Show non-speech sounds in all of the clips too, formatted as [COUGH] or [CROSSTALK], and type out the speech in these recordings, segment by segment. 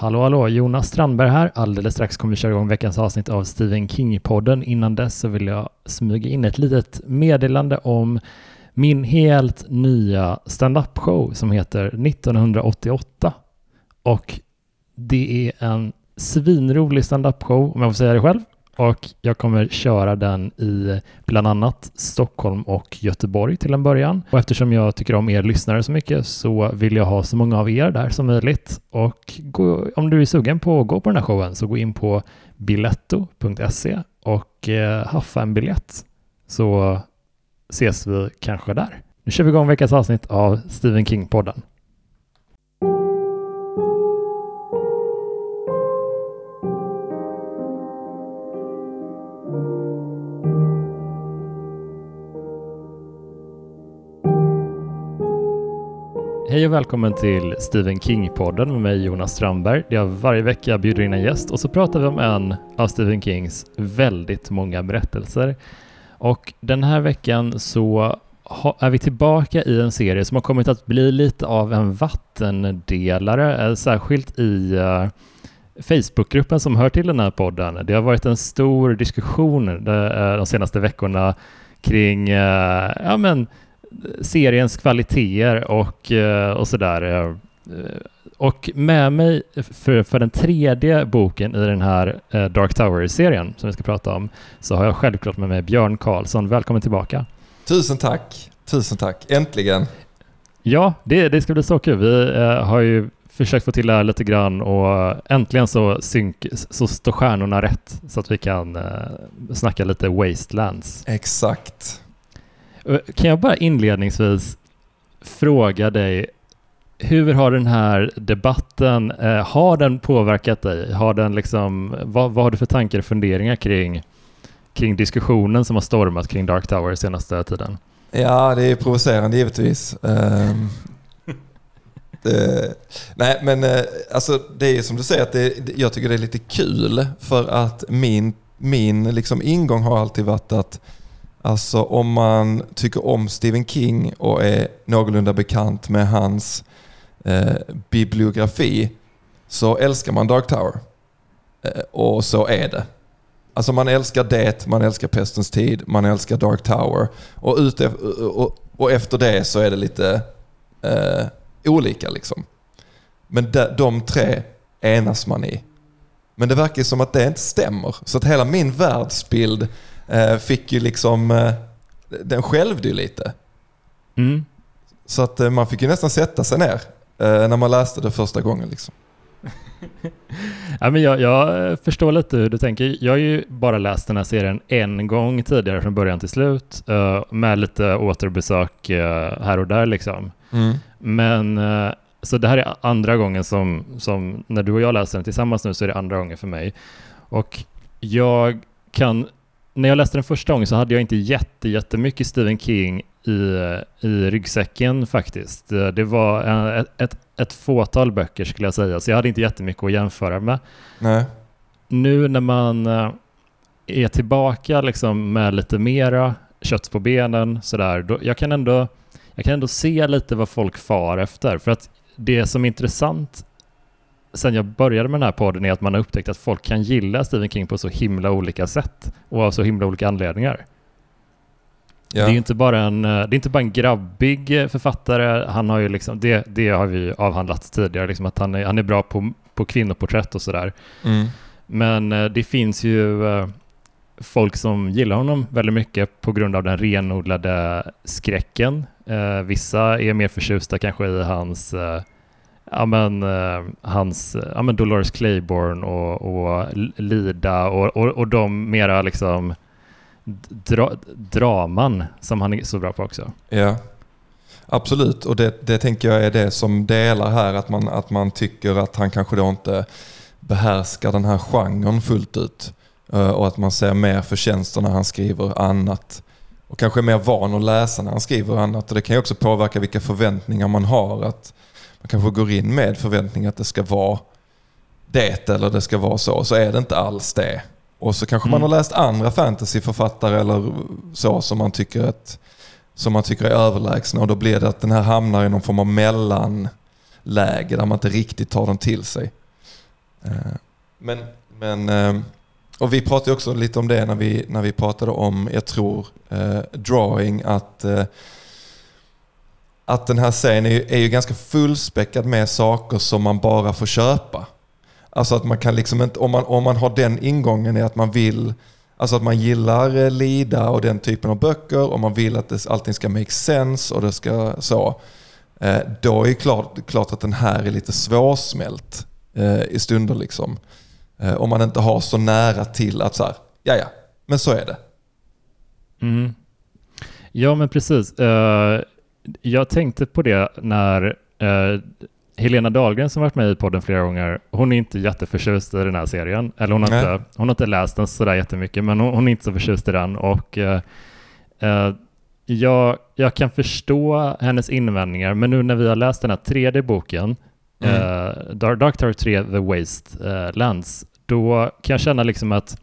Hallå hallå, Jonas Strandberg här. Alldeles strax kommer vi köra igång veckans avsnitt av Stephen King-podden. Innan dess så vill jag smyga in ett litet meddelande om min helt nya stand-up-show som heter 1988. Och det är en svinrolig stand-up-show, om jag får säga det själv. Och jag kommer köra den i bland annat Stockholm och Göteborg till en början. Och eftersom jag tycker om er lyssnare så mycket så vill jag ha så många av er där som möjligt. Och gå, om du är sugen på att gå på den här showen så gå in på biletto.se och eh, haffa en biljett. Så ses vi kanske där. Nu kör vi igång veckans avsnitt av Stephen King-podden. Hej och välkommen till Stephen King-podden med mig Jonas Strandberg. Det är varje vecka jag bjuder in en gäst och så pratar vi om en av Stephen Kings väldigt många berättelser. Och den här veckan så är vi tillbaka i en serie som har kommit att bli lite av en vattendelare, eh, särskilt i eh, Facebookgruppen som hör till den här podden. Det har varit en stor diskussion eh, de senaste veckorna kring ja, men, seriens kvaliteter och, och sådär. Och med mig för, för den tredje boken i den här Dark Tower-serien som vi ska prata om så har jag självklart med mig Björn Karlsson. Välkommen tillbaka. Tusen tack. Tusen tack. Äntligen. Ja, det, det ska bli så kul. Vi eh, har ju försökt få till det här lite grann och äntligen så, synk, så står stjärnorna rätt så att vi kan eh, snacka lite Wastelands. Exakt. Kan jag bara inledningsvis fråga dig hur har den här debatten, eh, har den påverkat dig? Har den liksom, vad, vad har du för tankar och funderingar kring, kring diskussionen som har stormat kring Dark Tower senaste tiden? Ja, det är provocerande givetvis. Um, [LAUGHS] det, nej, men uh, alltså, det är som du säger, att det, jag tycker det är lite kul för att min, min liksom ingång har alltid varit att alltså, om man tycker om Stephen King och är någorlunda bekant med hans eh, bibliografi så älskar man Dark Tower. Eh, och så är det. Alltså man älskar det, man älskar Pestens tid, man älskar Dark Tower. Och, ute, och, och efter det så är det lite eh, olika liksom. Men de, de tre enas man i. Men det verkar som att det inte stämmer. Så att hela min världsbild fick ju liksom, eh, den skälvde ju lite. Mm. Så att eh, man fick ju nästan sätta sig ner eh, när man läste det första gången. Liksom [LAUGHS] ja, men jag, jag, förstår lite hur du tänker. Jag har ju bara läst den här serien en gång tidigare från början till slut med lite återbesök här och där liksom. Mm. Men så det här är andra gången som, som när du och jag läser den tillsammans nu så är det andra gången för mig. Och jag kan, när jag läste den första gången så hade jag inte jätte, jättemycket Stephen King i, i ryggsäcken faktiskt. Det var ett, ett, ett fåtal böcker skulle jag säga, så jag hade inte jättemycket att jämföra med. Nej. Nu när man eh, är tillbaka liksom med lite mera kött på benen sådär, då, jag, kan ändå, jag kan ändå se lite vad folk far efter. För att det som är intressant sen jag började med den här podden är att man har upptäckt att folk kan gilla Stephen King på så himla olika sätt och av så himla olika anledningar. Ja. Det är inte bara en, eh, det är inte bara en grabbig eh, författare. Han har ju liksom, det, det har vi avhandlat tidigare, liksom att han är, han är bra på, på kvinnoporträtt och sådär. Mm. Men eh, det finns ju folk som gillar honom väldigt mycket på grund av den renodlade skräcken. vissa är mer förtjusta kanske i hans ja men, eh, hans, ja men Dolores Claiborne och, och Lida och, och, och de mera liksom dra draman som han är så bra på också. Ja, absolut. Och det, det tänker jag är det som delar här, att man, att man tycker att han kanske då inte behärskar den här genren fullt ut. Eh, och att man ser mer förtjänster när han skriver annat. Och kanske är mer van att läsa när han skriver annat. Och det kan ju också påverka vilka förväntningar man har. Att man kanske går in med förväntningar att det ska vara det eller det ska vara så. Så är det inte alls det. Och så kanske mm. man har läst andra fantasyförfattare eller så som man tycker att som man tycker är överlägsna och då blir det att den här hamnar i någon form av mellanläge där man inte riktigt tar den till sig. Eh, men, men, eh, och vi pratade också lite om det när vi, när vi pratade om, jag tror, eh, drawing, att, eh, att den här serien är ju, är ju ganska fullspäckad med saker som man bara får köpa. Alltså att man kan liksom inte, om man, om man har den ingången i att man vill, alltså att man gillar eh, Lida och den typen av böcker och man vill att det, allting ska make sense och det ska så. Eh, då är det klart, klart att den här är lite svårsmält eh, i stunder liksom. Om man inte har så nära till att så här, ja ja, men så är det. Mm. Ja, men precis. Jag tänkte på det när uh, Helena Dahlgren som varit med i podden flera gånger, hon är inte jätteförtjust i den här serien. Eller hon har, inte, hon har inte läst den sådär jättemycket, men hon, hon är inte så förtjust i den. Och uh, jag, jag kan förstå hennes invändningar, men nu när vi har läst den här tredje boken, mm. Dark, Dark Tower 3, The Waste Lands, då kan jag känna liksom att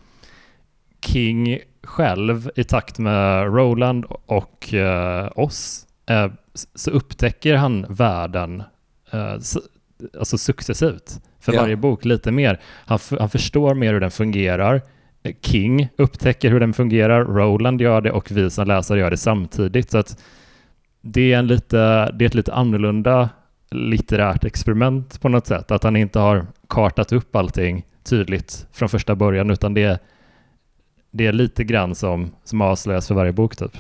King själv i takt med Roland och uh, oss uh, så upptäcker han världen uh, alltså successivt för ja. varje bok lite mer. Han, han förstår mer hur den fungerar. King upptäcker hur den fungerar, Roland gör det och vi som läsare gör det samtidigt. Så att det är, en lite, det är ett lite annorlunda litterärt experiment på något sätt. Att han inte har kartat upp allting tydligt från första början utan det är, det är lite grann som, som avslöjas för varje bok typ.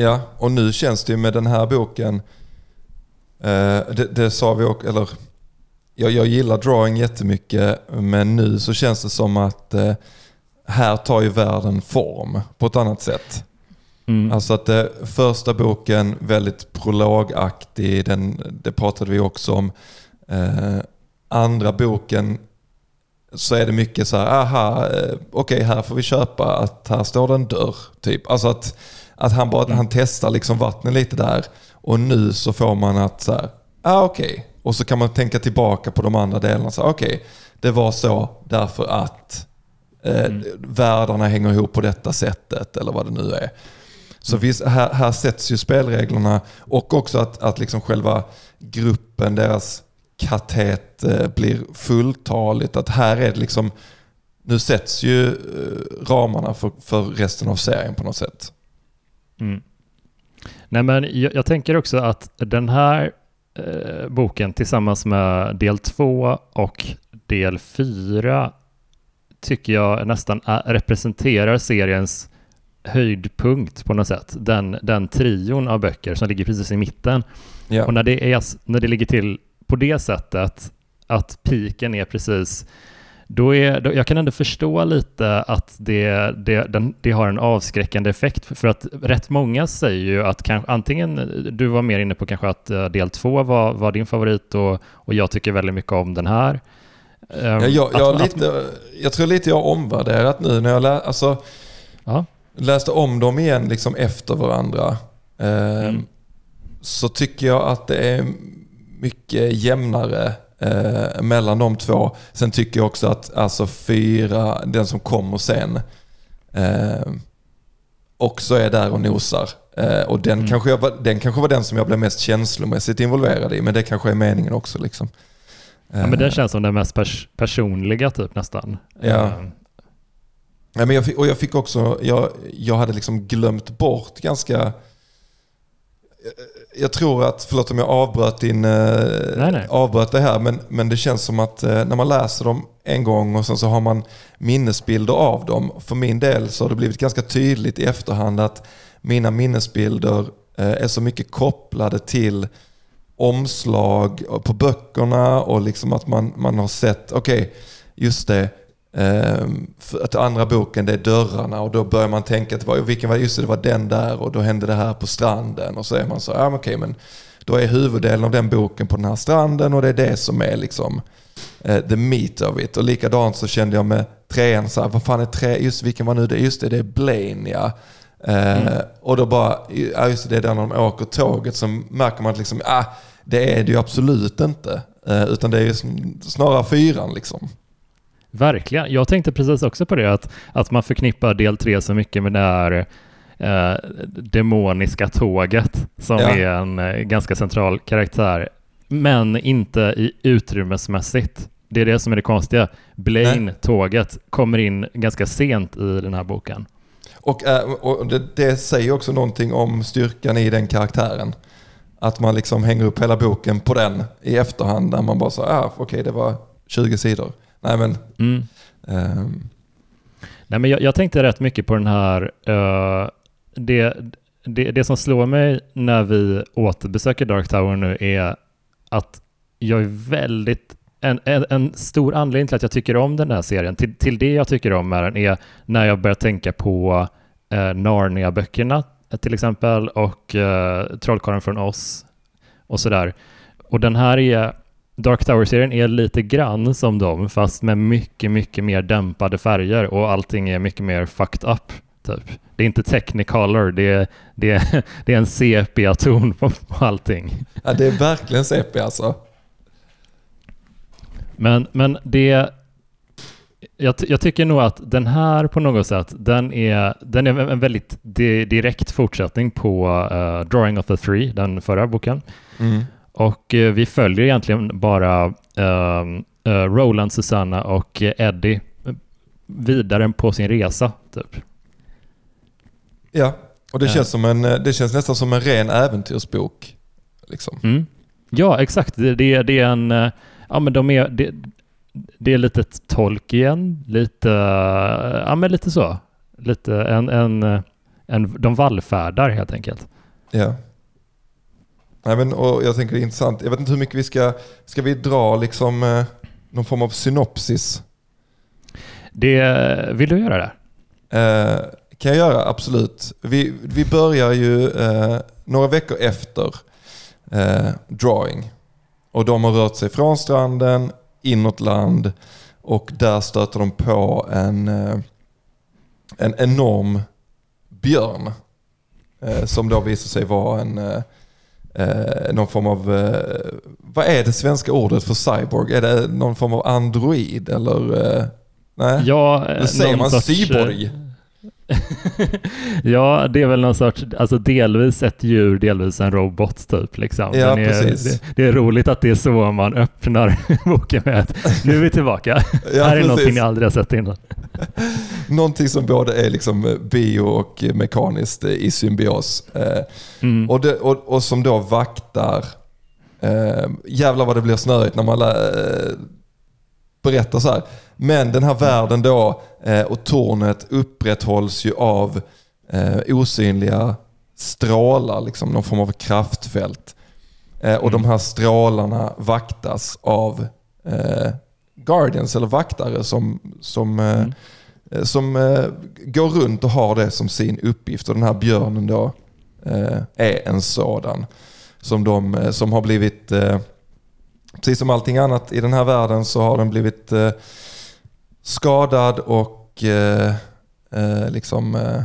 Ja, och nu känns det ju med den här boken, eh, det, det, sa vi också, eller jag, jag gillar drawing jättemycket men nu så känns det som att eh, här tar ju världen form på ett annat sätt. Mm. Alltså att det, eh, första boken väldigt prologaktig, den, det pratade vi också om. Eh, andra boken så är det mycket så här, aha, eh, okej okay, här får vi köpa att här står det en dörr. Typ. Alltså att, att han bara mm. han testar liksom vattnet lite där och nu så får man att så här, ah, okej. Okay. Och så kan man tänka tillbaka på de andra delarna. Okej, okay, det var så därför att eh, mm. världarna hänger ihop på detta sättet eller vad det nu är. Så mm. visst, här, här sätts ju spelreglerna och också att, att liksom själva gruppen, deras katet eh, blir fulltaligt. Att här är det liksom, nu sätts ju eh, ramarna för, för resten av serien på något sätt. Mm. Nej men jag, jag, tänker också att den här eh, boken tillsammans med del två och del fyra tycker jag nästan är, representerar seriens höjdpunkt på något sätt. Den, den trion av böcker som ligger precis i mitten. Ja. Och när det, är, när det ligger till på det sättet att piken är precis då är, då, jag kan ändå förstå lite att det, det, den, det har en avskräckande effekt för att rätt många säger ju att kanske, antingen du var mer inne på kanske att eh, del två var, var din favorit och, och jag tycker väldigt mycket om den här. Ja, jag, jag, att, lite, jag tror lite jag har omvärderat nu när jag lä, alltså, läste om dem igen liksom efter varandra. Eh, mm. Så tycker jag att det är mycket jämnare eh, mellan de två. Sen tycker jag också att alltså fyra, den som kommer sen, eh, också är där och nosar. Eh, och den, mm. kanske jag, den kanske var den som jag blev mest känslomässigt involverad i, men det kanske är meningen också. Liksom. Ja, men den eh. känns som den mest pers personliga typ nästan. Ja. Eh. ja men jag fick, och jag fick också, jag, jag hade liksom glömt bort ganska jag tror att, förlåt om jag avbröt, din, eh, nej, nej. avbröt det här, men, men det känns som att eh, när man läser dem en gång och sen så har man minnesbilder av dem. För min del så har det blivit ganska tydligt i efterhand att mina minnesbilder eh, är så mycket kopplade till omslag på böckerna och liksom att man, man har sett, okej, okay, just det, att andra boken det är dörrarna och då börjar man tänka att vilken var, just det, det var den där och då hände det här på stranden och så är man så, ja okej okay, men då är huvuddelen av den boken på den här stranden och det är det som är liksom uh, the meat of it. Och likadant så kände jag med trean, så här, vad fan är tre, just vilken var nu det, just det, det är Blaine ja. Uh, mm. Och då bara, ja just det, det är där när de åker tåget så märker man att liksom, ah, det är det ju absolut inte. Uh, utan det är ju snarare fyran liksom. Verkligen. Jag tänkte precis också på det, att, att man förknippar del tre så mycket med det här eh, demoniska tåget som ja. är en eh, ganska central karaktär, men inte i utrymmesmässigt. det är det som är det konstiga. Blaine, tåget, kommer in ganska sent i den här boken. Och, eh, och det, det säger också någonting om styrkan i den karaktären. Att man liksom hänger upp hela boken på den i efterhand när man bara sa, ah, okej okay, det var 20 sidor. Nej men... Mm. ehm, Nej, men jag, jag tänkte rätt mycket på den här, eh, det, det, det som slår mig när vi återbesöker Dark Tower nu är att jag är väldigt en, en, en stor anledning till att jag tycker om den här serien, till, till det jag tycker om med den, är när jag börjar tänka på eh, Narnia-böckerna till exempel och eh, Trollkarlen från oss och sådär. Och den här är, Dark Tower-serien är lite grann som dem, fast med mycket, mycket mer dämpade färger och allting är mycket mer fucked up. Typ. Det är inte technicolor, det är, det är, [LAUGHS] det är en sepia-ton på, på allting. ja, det är verkligen CP alltså. Men, men det... Jag, jag tycker nog att den här på något sätt, den är, den är en väldigt di- direkt fortsättning på eh, Drawing of the Three, den förra boken. Mm. Och eh, vi följer egentligen bara ehm, eh, Roland, Susanna och eh, Eddie vidare på sin resa. Typ. Ja, och det Ja. känns, som en, det känns nästan som en ren äventyrsbok. Liksom. Mm. Ja, exakt. Det, det, det är en... eh, Ja, men de är... Det, det är lite Tolkien, lite... eh, Ja, men lite så. Lite en... en, eh, en de vallfärdar helt enkelt. Ja. Nej, men, och jag tänker det är intressant. Jag vet inte hur mycket vi ska... Ska vi dra liksom eh, någon form av synopsis? Det, vill du göra det? Eh, kan jag göra, absolut. Vi, vi börjar ju eh, några veckor efter eh, drawing. Och de har rört sig från stranden, inåt land och där stöter de på en, eh, en enorm björn. Eh, som då visar sig vara en eh, eh, någon form av, eh, vad är det svenska ordet för cyborg? Är det någon form av android eller? Eh, nej? Ja, eh, Eller säger någon man sorts, eh, cyborg? [LAUGHS] ja, det är väl någon sorts, alltså delvis ett djur, delvis en robot typ. Liksom. Ja, är, precis. Det, det är roligt att det är så man öppnar [LAUGHS] boken med att nu är vi tillbaka. [LAUGHS] Ja, här är precis. någonting ni aldrig har sett innan. Någonting som både är liksom bio och mekaniskt i symbios. Eh, Mm. och, det, och, och som då vaktar, eh, jävlar vad det blir snöigt när man lä- eh, berättar så här. Men den här världen då eh, och tornet upprätthålls ju av eh, osynliga strålar, liksom någon form av kraftfält. Eh, och de här strålarna vaktas av guardians eller vaktare som, som, Mm. eh, som eh, går runt och har det som sin uppgift. Och den här björnen då eh, är en sådan. Som, de, som har blivit, precis som allting annat i den här världen så har den blivit skadad och eh, eh, liksom eh,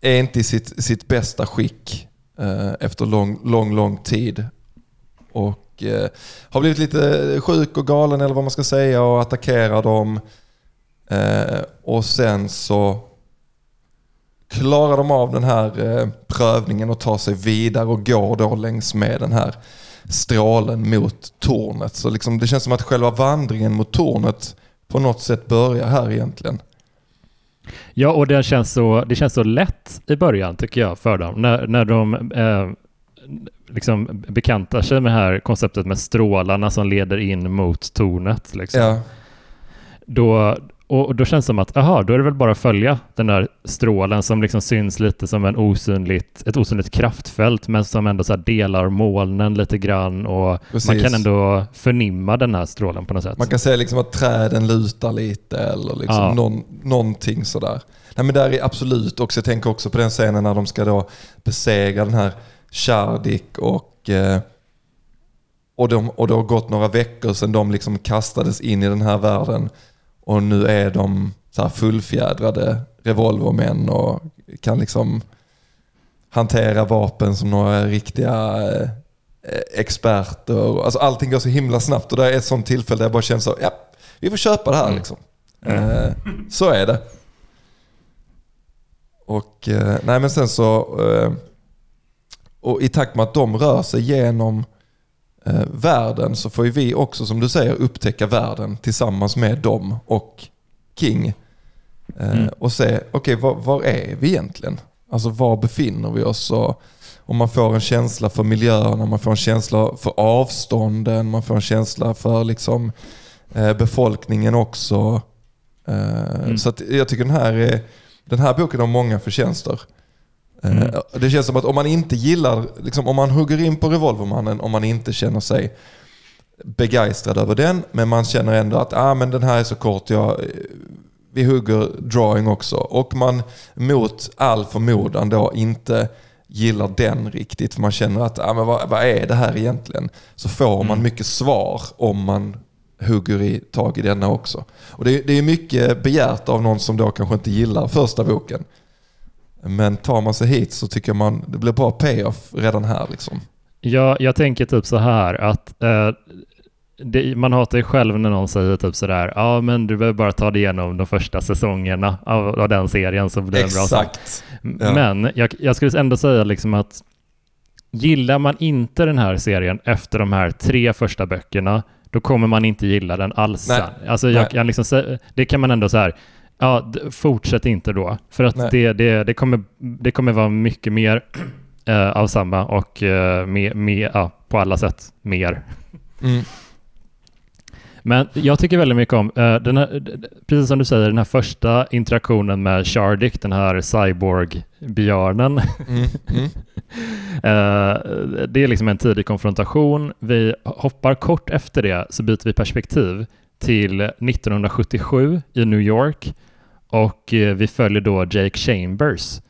är inte i sitt, sitt bästa skick eh, efter lång, lång, lång tid. Och eh, har blivit lite sjuk och galen eller vad man ska säga och attackerar dem. Eh, och sen så klarar de av den här eh, prövningen och tar sig vidare och går då längs med den här strålen mot tornet. Så liksom, det känns som att själva vandringen mot tornet på något sätt börjar här egentligen. Ja, och det känns, så, det känns så lätt i början tycker jag för dem. När, när de eh, liksom bekantar sig med det här konceptet med strålarna som leder in mot tornet. Liksom. Ja, Då, och och då känns det som att, aha, då är det väl bara att följa den där strålen som liksom syns lite som en osynligt, ett osynligt kraftfält men som ändå så delar molnen lite grann och Precis. man kan ändå förnimma den här strålen på något sätt. man kan säga liksom att träden lutar lite eller liksom Ja. någon, någonting sådär. Nej men där är absolut också, jag tänker också på den scenen när de ska då besegra den här Shardik och, eh, och, de, och det har gått några veckor sedan de liksom kastades in i den här världen. Och nu är de så här fullfjädrade revolvermän och kan liksom hantera vapen som några riktiga eh, experter. Alltså allting går så himla snabbt och det är ett sånt tillfälle där jag bara känner så, ja, vi får köpa det här liksom. Eh, så är det. Och eh, nej men sen så, och i takt med att de rör sig genom eh, världen så får ju vi också som du säger upptäcka världen tillsammans med dem och King. Eh, Mm. Och se, okej var, var är vi egentligen? Alltså var befinner vi oss? Och, och man får en känsla för miljöerna, man får en känsla för avstånden, man får en känsla för liksom, eh, befolkningen också. Eh, Mm. Så jag tycker den här, är, den här boken har många förtjänster. Eh, Mm. Det känns som att om man inte gillar, liksom, om man hugger in på Revolvermannen, om man inte känner sig begeistrad över den, men man känner ändå att ah, men den här är så kort, jag, vi hugger drawing också. Och man mot all förmodan då inte gillar den riktigt, för man känner att ah, men vad, vad är det här egentligen? Så får man Mm. mycket svar om man hugger i tag i denna också. Och det, det är mycket begärt av någon som då kanske inte gillar första boken. Men tar man sig hit så tycker man det blir bra payoff redan här. Liksom. Ja, jag tänker typ så här att eh, det, man hatar ju själv när någon säger typ sådär, ja men du behöver bara ta dig igenom de första säsongerna av, av den serien så blir det bra sen." Exakt. Ja. Men jag, jag skulle ändå säga liksom att gillar man inte den här serien efter de här tre första böckerna, då kommer man inte gilla den alls Nej. Alltså jag kan liksom det kan man ändå så här, ja, fortsätt inte då. För att det, det, det, kommer, det kommer vara mycket mer eh, av samma och eh, mer, mer, ja, på alla sätt mer. Mm. Men jag tycker väldigt mycket om, eh, den här, precis som du säger, den här första interaktionen med Shardik, den här cyborg-björnen. Mm. Mm. [LAUGHS] Det är liksom en tidig konfrontation. Vi hoppar kort efter det så byter vi perspektiv till 1977 i New York och eh, vi följer då Jake Chambers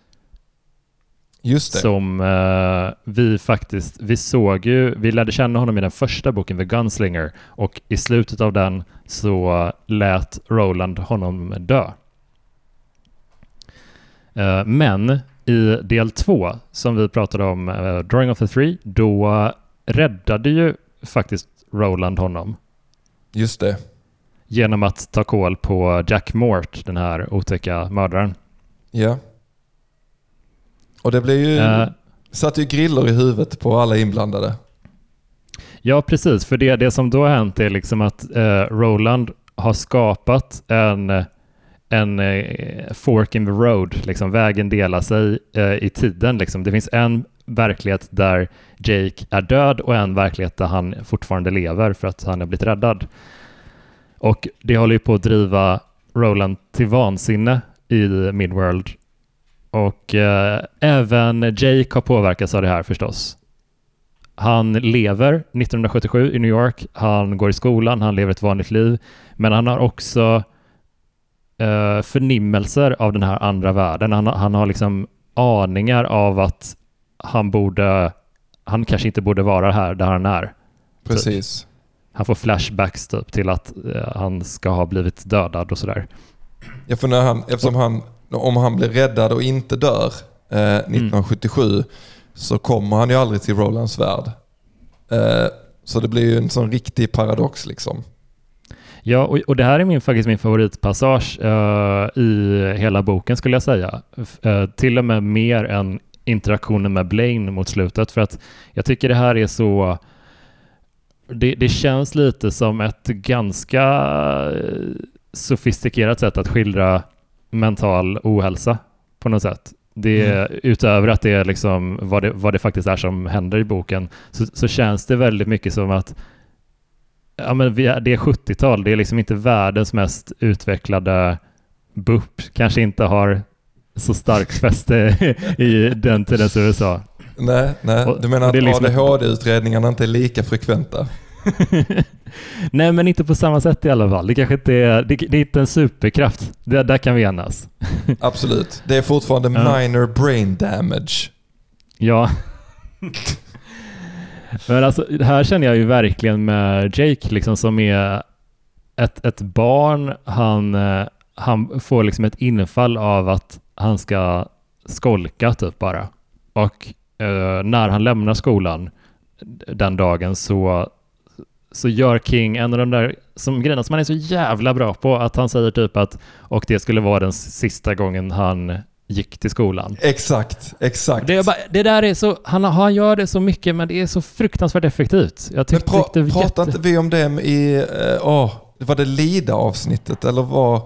Just det. som eh, vi faktiskt, vi såg ju, vi lärde känna honom i den första boken, The Gunslinger, och i slutet av den så lät Roland honom dö. Eh, men i del två, som vi pratade om, eh, Drawing of the Three, då räddade ju faktiskt Roland honom Just det. Genom att ta koll på Jack Mort, den här otäcka mördaren. Ja. Och det blev ju, Eh, satte ju griller i huvudet på alla inblandade. Ja, precis. För det, det som då har hänt är liksom att eh, Roland har skapat en, en eh, fork in the road. Liksom, vägen delar sig i tiden. Liksom. Det finns en verklighet där Jake är död och en verklighet där han fortfarande lever för att han har blivit räddad. Och det håller ju på att driva Roland till vansinne i Midworld. Och eh, även Jake har påverkats av det här förstås. Han lever 1977 i New York. Han går i skolan, han lever ett vanligt liv. Men han har också eh, förnimmelser av den här andra världen. Han, han har liksom aningar av att han borde, han kanske inte borde vara här där han är. Precis. Han får flashbacks typ till att eh, han ska ha blivit dödad och sådär. Ja, för när han, eftersom han, om han blir räddad och inte dör eh, 1977 så kommer han ju aldrig till Rolands värld. Eh, så det blir ju en sån riktig paradox liksom. Ja, och, och det här är min, faktiskt min favoritpassage eh, i hela boken skulle jag säga. Eh, till och med mer än interaktionen med Blaine mot slutet. För att jag tycker det här är så... Det, det känns lite som ett ganska eh, sofistikerat sätt att skildra mental ohälsa på något sätt. Det, Mm. Utöver att det är liksom vad det, vad det faktiskt är som händer i boken så, så känns det väldigt mycket som att ja, men vi är, det är 70-tal, det är liksom inte världens mest utvecklade BUP, kanske inte har så starkt fäste [LAUGHS] i den tidens USA. Nej, nej. Du menar att liksom- ADHD-utredningarna inte är lika frekventa? [LAUGHS] Nej, men inte på samma sätt i alla fall. Det kanske inte är, det, det är inte en superkraft. Det, där kan vi enas. [LAUGHS] Absolut. Det är fortfarande minor brain damage. Ja. Men alltså, här känner jag ju verkligen med Jake liksom som är ett, ett barn. Han, eh, han får liksom ett infall av att han ska skolka typ bara. Och eh, när han lämnar skolan den dagen så, så gör King en av de där som grejerna som han är så jävla bra på. Att han säger typ att och det skulle vara den sista gången han gick till skolan. Exakt, exakt. Det, bara, det där är så, han, han gör det så mycket men det är så fruktansvärt effektivt. Jag Men tyckte pra, det var pratar jätte... inte vi om det i, eh, åh, var det Lida-avsnittet eller vad?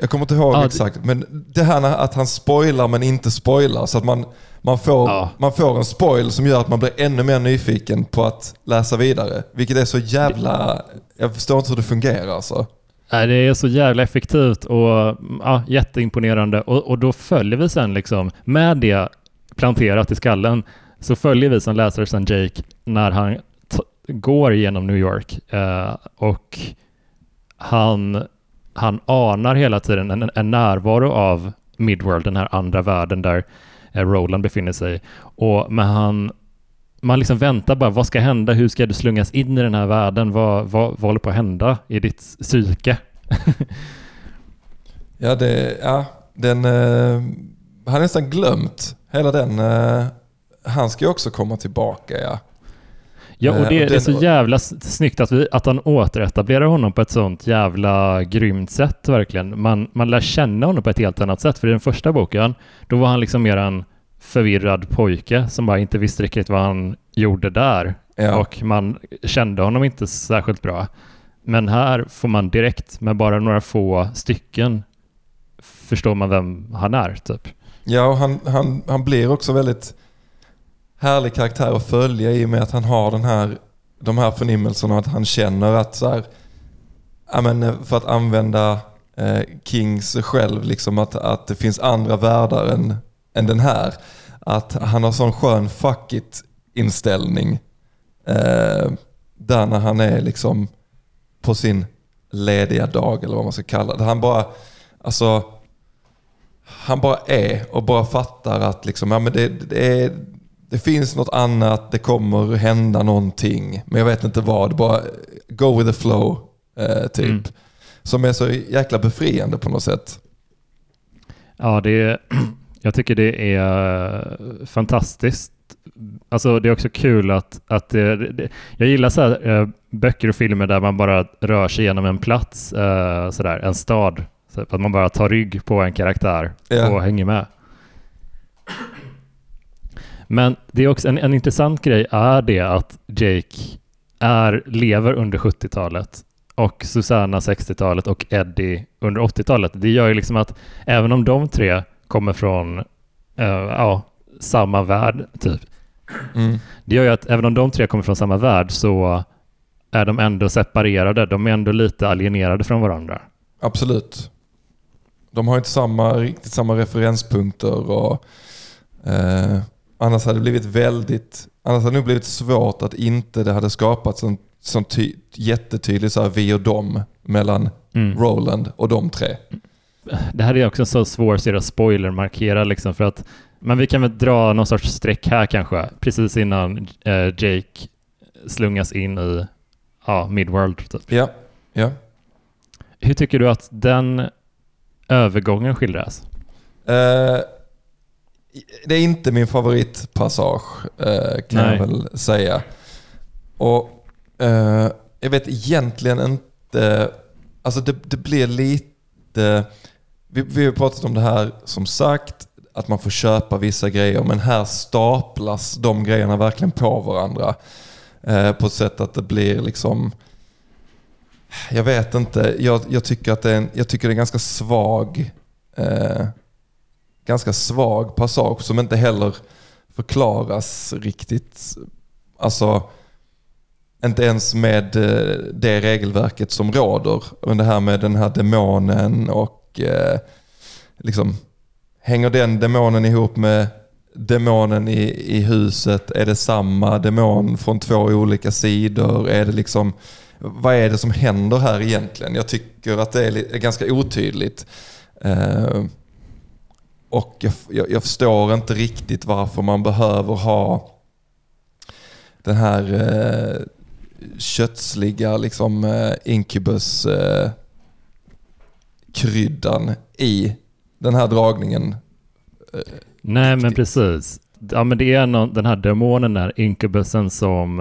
Jag kommer inte ihåg det- exakt. Men det här att han spoilar men inte spoilar. Så att man, man, får, Ja. man får en spoil som gör att man blir ännu mer nyfiken på att läsa vidare. Vilket är så jävla... Jag förstår inte hur det fungerar alltså. Nej, det är så jävla effektivt och ja, jätteimponerande. Och, och då följer vi sen liksom, med det planterat i skallen, så följer vi som läsare sen Jake när han går genom New York. Eh, och han, han anar hela tiden en, en närvaro av Midworld, den här andra världen där eh, Roland befinner sig. Och, men han, man liksom väntar bara, vad ska hända? Hur ska du slungas in i den här världen? Vad, vad, vad håller på att hända i ditt psyke? [LAUGHS] Ja, det, ja den... Eh, han har nästan glömt hela den... Eh, han ska ju också komma tillbaka ja. Ja, och Eh, det och är så jävla snyggt att, vi, att han återetablerar honom på ett sånt jävla grymt sätt verkligen. Man, man lär känna honom på ett helt annat sätt. För i den första boken, då var han liksom mer en förvirrad pojke som bara inte visste riktigt vad han gjorde där. ja. Och man kände honom inte särskilt bra. Men här får man direkt, med bara några få stycken, förstår man vem han är, typ. Ja, och han, han, han blir också väldigt härlig karaktär att följa i och med att han har den här, de här förnimmelserna att han känner att så här, ja, men eh, för att använda eh, Kings själv, liksom att, att det finns andra världar än, än den här. Att han har sån skön fuck it inställning. Eh, där när han är liksom på sin lediga dag eller vad man ska kalla det. Han bara, alltså han bara är och bara fattar att liksom, ja, men det, det, är, det finns något annat, det kommer hända någonting. Men jag vet inte vad, bara go with the flow eh, typ. Mm. Som är så jäkla befriande på något sätt. Ja, det är, [CLEARS THROAT] jag tycker det är fantastiskt. Alltså det är också kul att, att det, det, jag gillar så här, eh, böcker och filmer där man bara rör sig genom en plats, eh, sådär, en stad. Så att man bara tar rygg på en karaktär Ja. och hänger med. Men det är också en, en intressant grej är det att Jake är, lever under 70-talet och Susanna 60-talet och Eddie under 80-talet. Det gör ju liksom att även om de tre kommer från eh, ja, samma värld, typ. Mm. Det gör ju att även om de tre kommer från samma värld så är de ändå separerade. De är ändå lite alienerade från varandra. Absolut. De har inte samma, riktigt samma referenspunkter och eh, annars hade det blivit väldigt, annars hade det blivit svårt att inte det hade skapats en sån ty, jättetydlig så här, vi och dem mellan Mm. Roland och de tre. Det här är också en så svår serie att spoilermarkera liksom för att men vi kan väl dra någon sorts streck här kanske precis innan eh, Jake slungas in i ja, Midworld. Typ. Ja, ja. Hur tycker du att den övergången skildras? Eh, det är inte min favoritpassage eh, kan Nej. jag väl säga. Och eh, jag vet egentligen inte, alltså det, det blir lite, vi, vi har pratat om det här som sagt, att man får köpa vissa grejer, men här staplas de grejerna verkligen på varandra. Eh, på ett sätt att det blir liksom, jag vet inte, jag, jag, tycker, att det är en, jag tycker det är en ganska svag eh, ganska svag passage som inte heller förklaras riktigt. Alltså, inte ens med eh, det regelverket som råder. Och det här med den här demonen och eh, liksom, hänger den demonen ihop med demonen i, i huset? Är det samma demon från två olika sidor? Är det liksom, vad är det som händer här egentligen? Jag tycker att det är, är ganska otydligt. Eh, och jag, jag, jag förstår inte riktigt varför man behöver ha den här eh, kötsliga liksom, eh, incubus eh, kryddan i den här dragningen. Nej, men precis. Ja, men det är någon, den här demonen, den här inkubusen som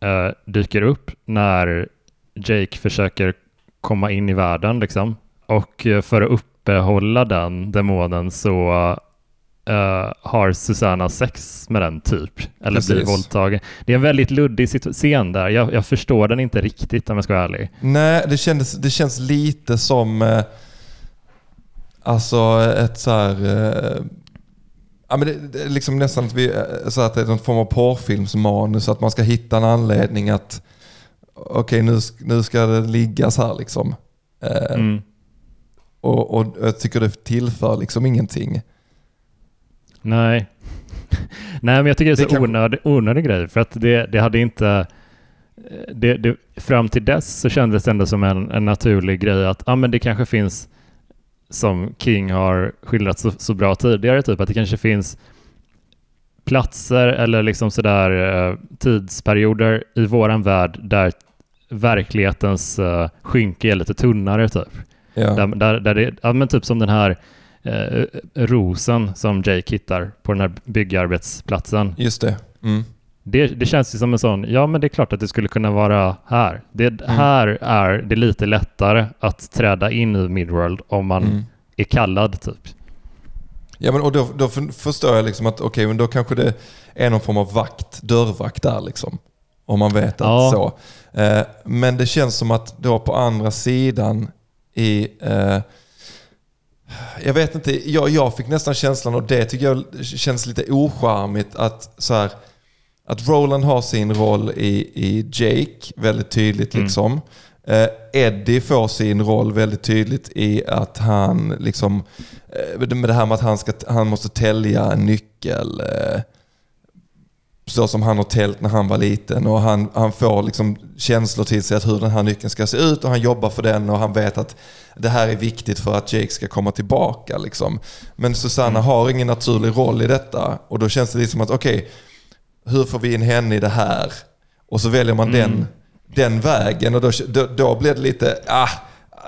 eh, dyker upp när Jake försöker komma in i världen liksom. Och eh, för att uppehålla den demonen så eh, har Susanna sex med den typ. Eller blir Precis. våldtagen. Det är en väldigt luddig scen där. Jag, jag förstår den inte riktigt om jag ska vara ärlig. Nej, det, kändes, det känns lite som eh, alltså ett så här... Eh, ja, men det, det är liksom nästan att, vi, så att det är någon form av porrfilmsmanus. Att man ska hitta en anledning att okej nu, sk- nu ska det liggas här liksom. Eh, Mm. Och, och jag tycker det tillför liksom ingenting. Nej. [LAUGHS] Nej, men jag tycker det är Det så kanske- onödig, onödig grej. För att det, det hade inte... eh, Det, det, fram till dess så kändes det ändå som en, en naturlig grej att ah, men det kanske finns, som King har skildrat så, så bra tidigare, typ att det kanske finns platser eller liksom sådär eh, tidsperioder i våran värld där verklighetens eh, skynke är lite tunnare typ. Ja. Där, där, där det, ja, men typ som den här eh, rosen som Jake hittar på den här byggarbetsplatsen. Just det. Mm. Det, det känns ju som en sån, ja men det är klart att det skulle kunna vara här. Det, Här är det lite lättare att träda in i Midworld om man Mm. är kallad typ. Ja, men och då, då för- förstår jag liksom att okej, men då kanske det är någon form av vakt, dörrvakt där liksom. Om man vet att Ja. så. Eh, men det känns som att då på andra sidan i... Eh, jag vet inte, jag, jag fick nästan känslan och det tycker jag känns lite ocharmigt att så här, att Roland har sin roll i, i Jake väldigt tydligt Mm. liksom. Eh, Eddie får sin roll väldigt tydligt i att han liksom, eh, med det här med att han, ska, han måste tälja en nyckel. Eh, så som han har tält när han var liten och han, han får liksom känslor till sig att hur den här nyckeln ska se ut och han jobbar för den och han vet att det här är viktigt för att Jake ska komma tillbaka. Liksom. Men Susanna har ingen naturlig roll i detta och då känns det lite som att okej, hur får vi in henne i det här? Och så väljer man den, den vägen och då, då, då blir det lite, ah,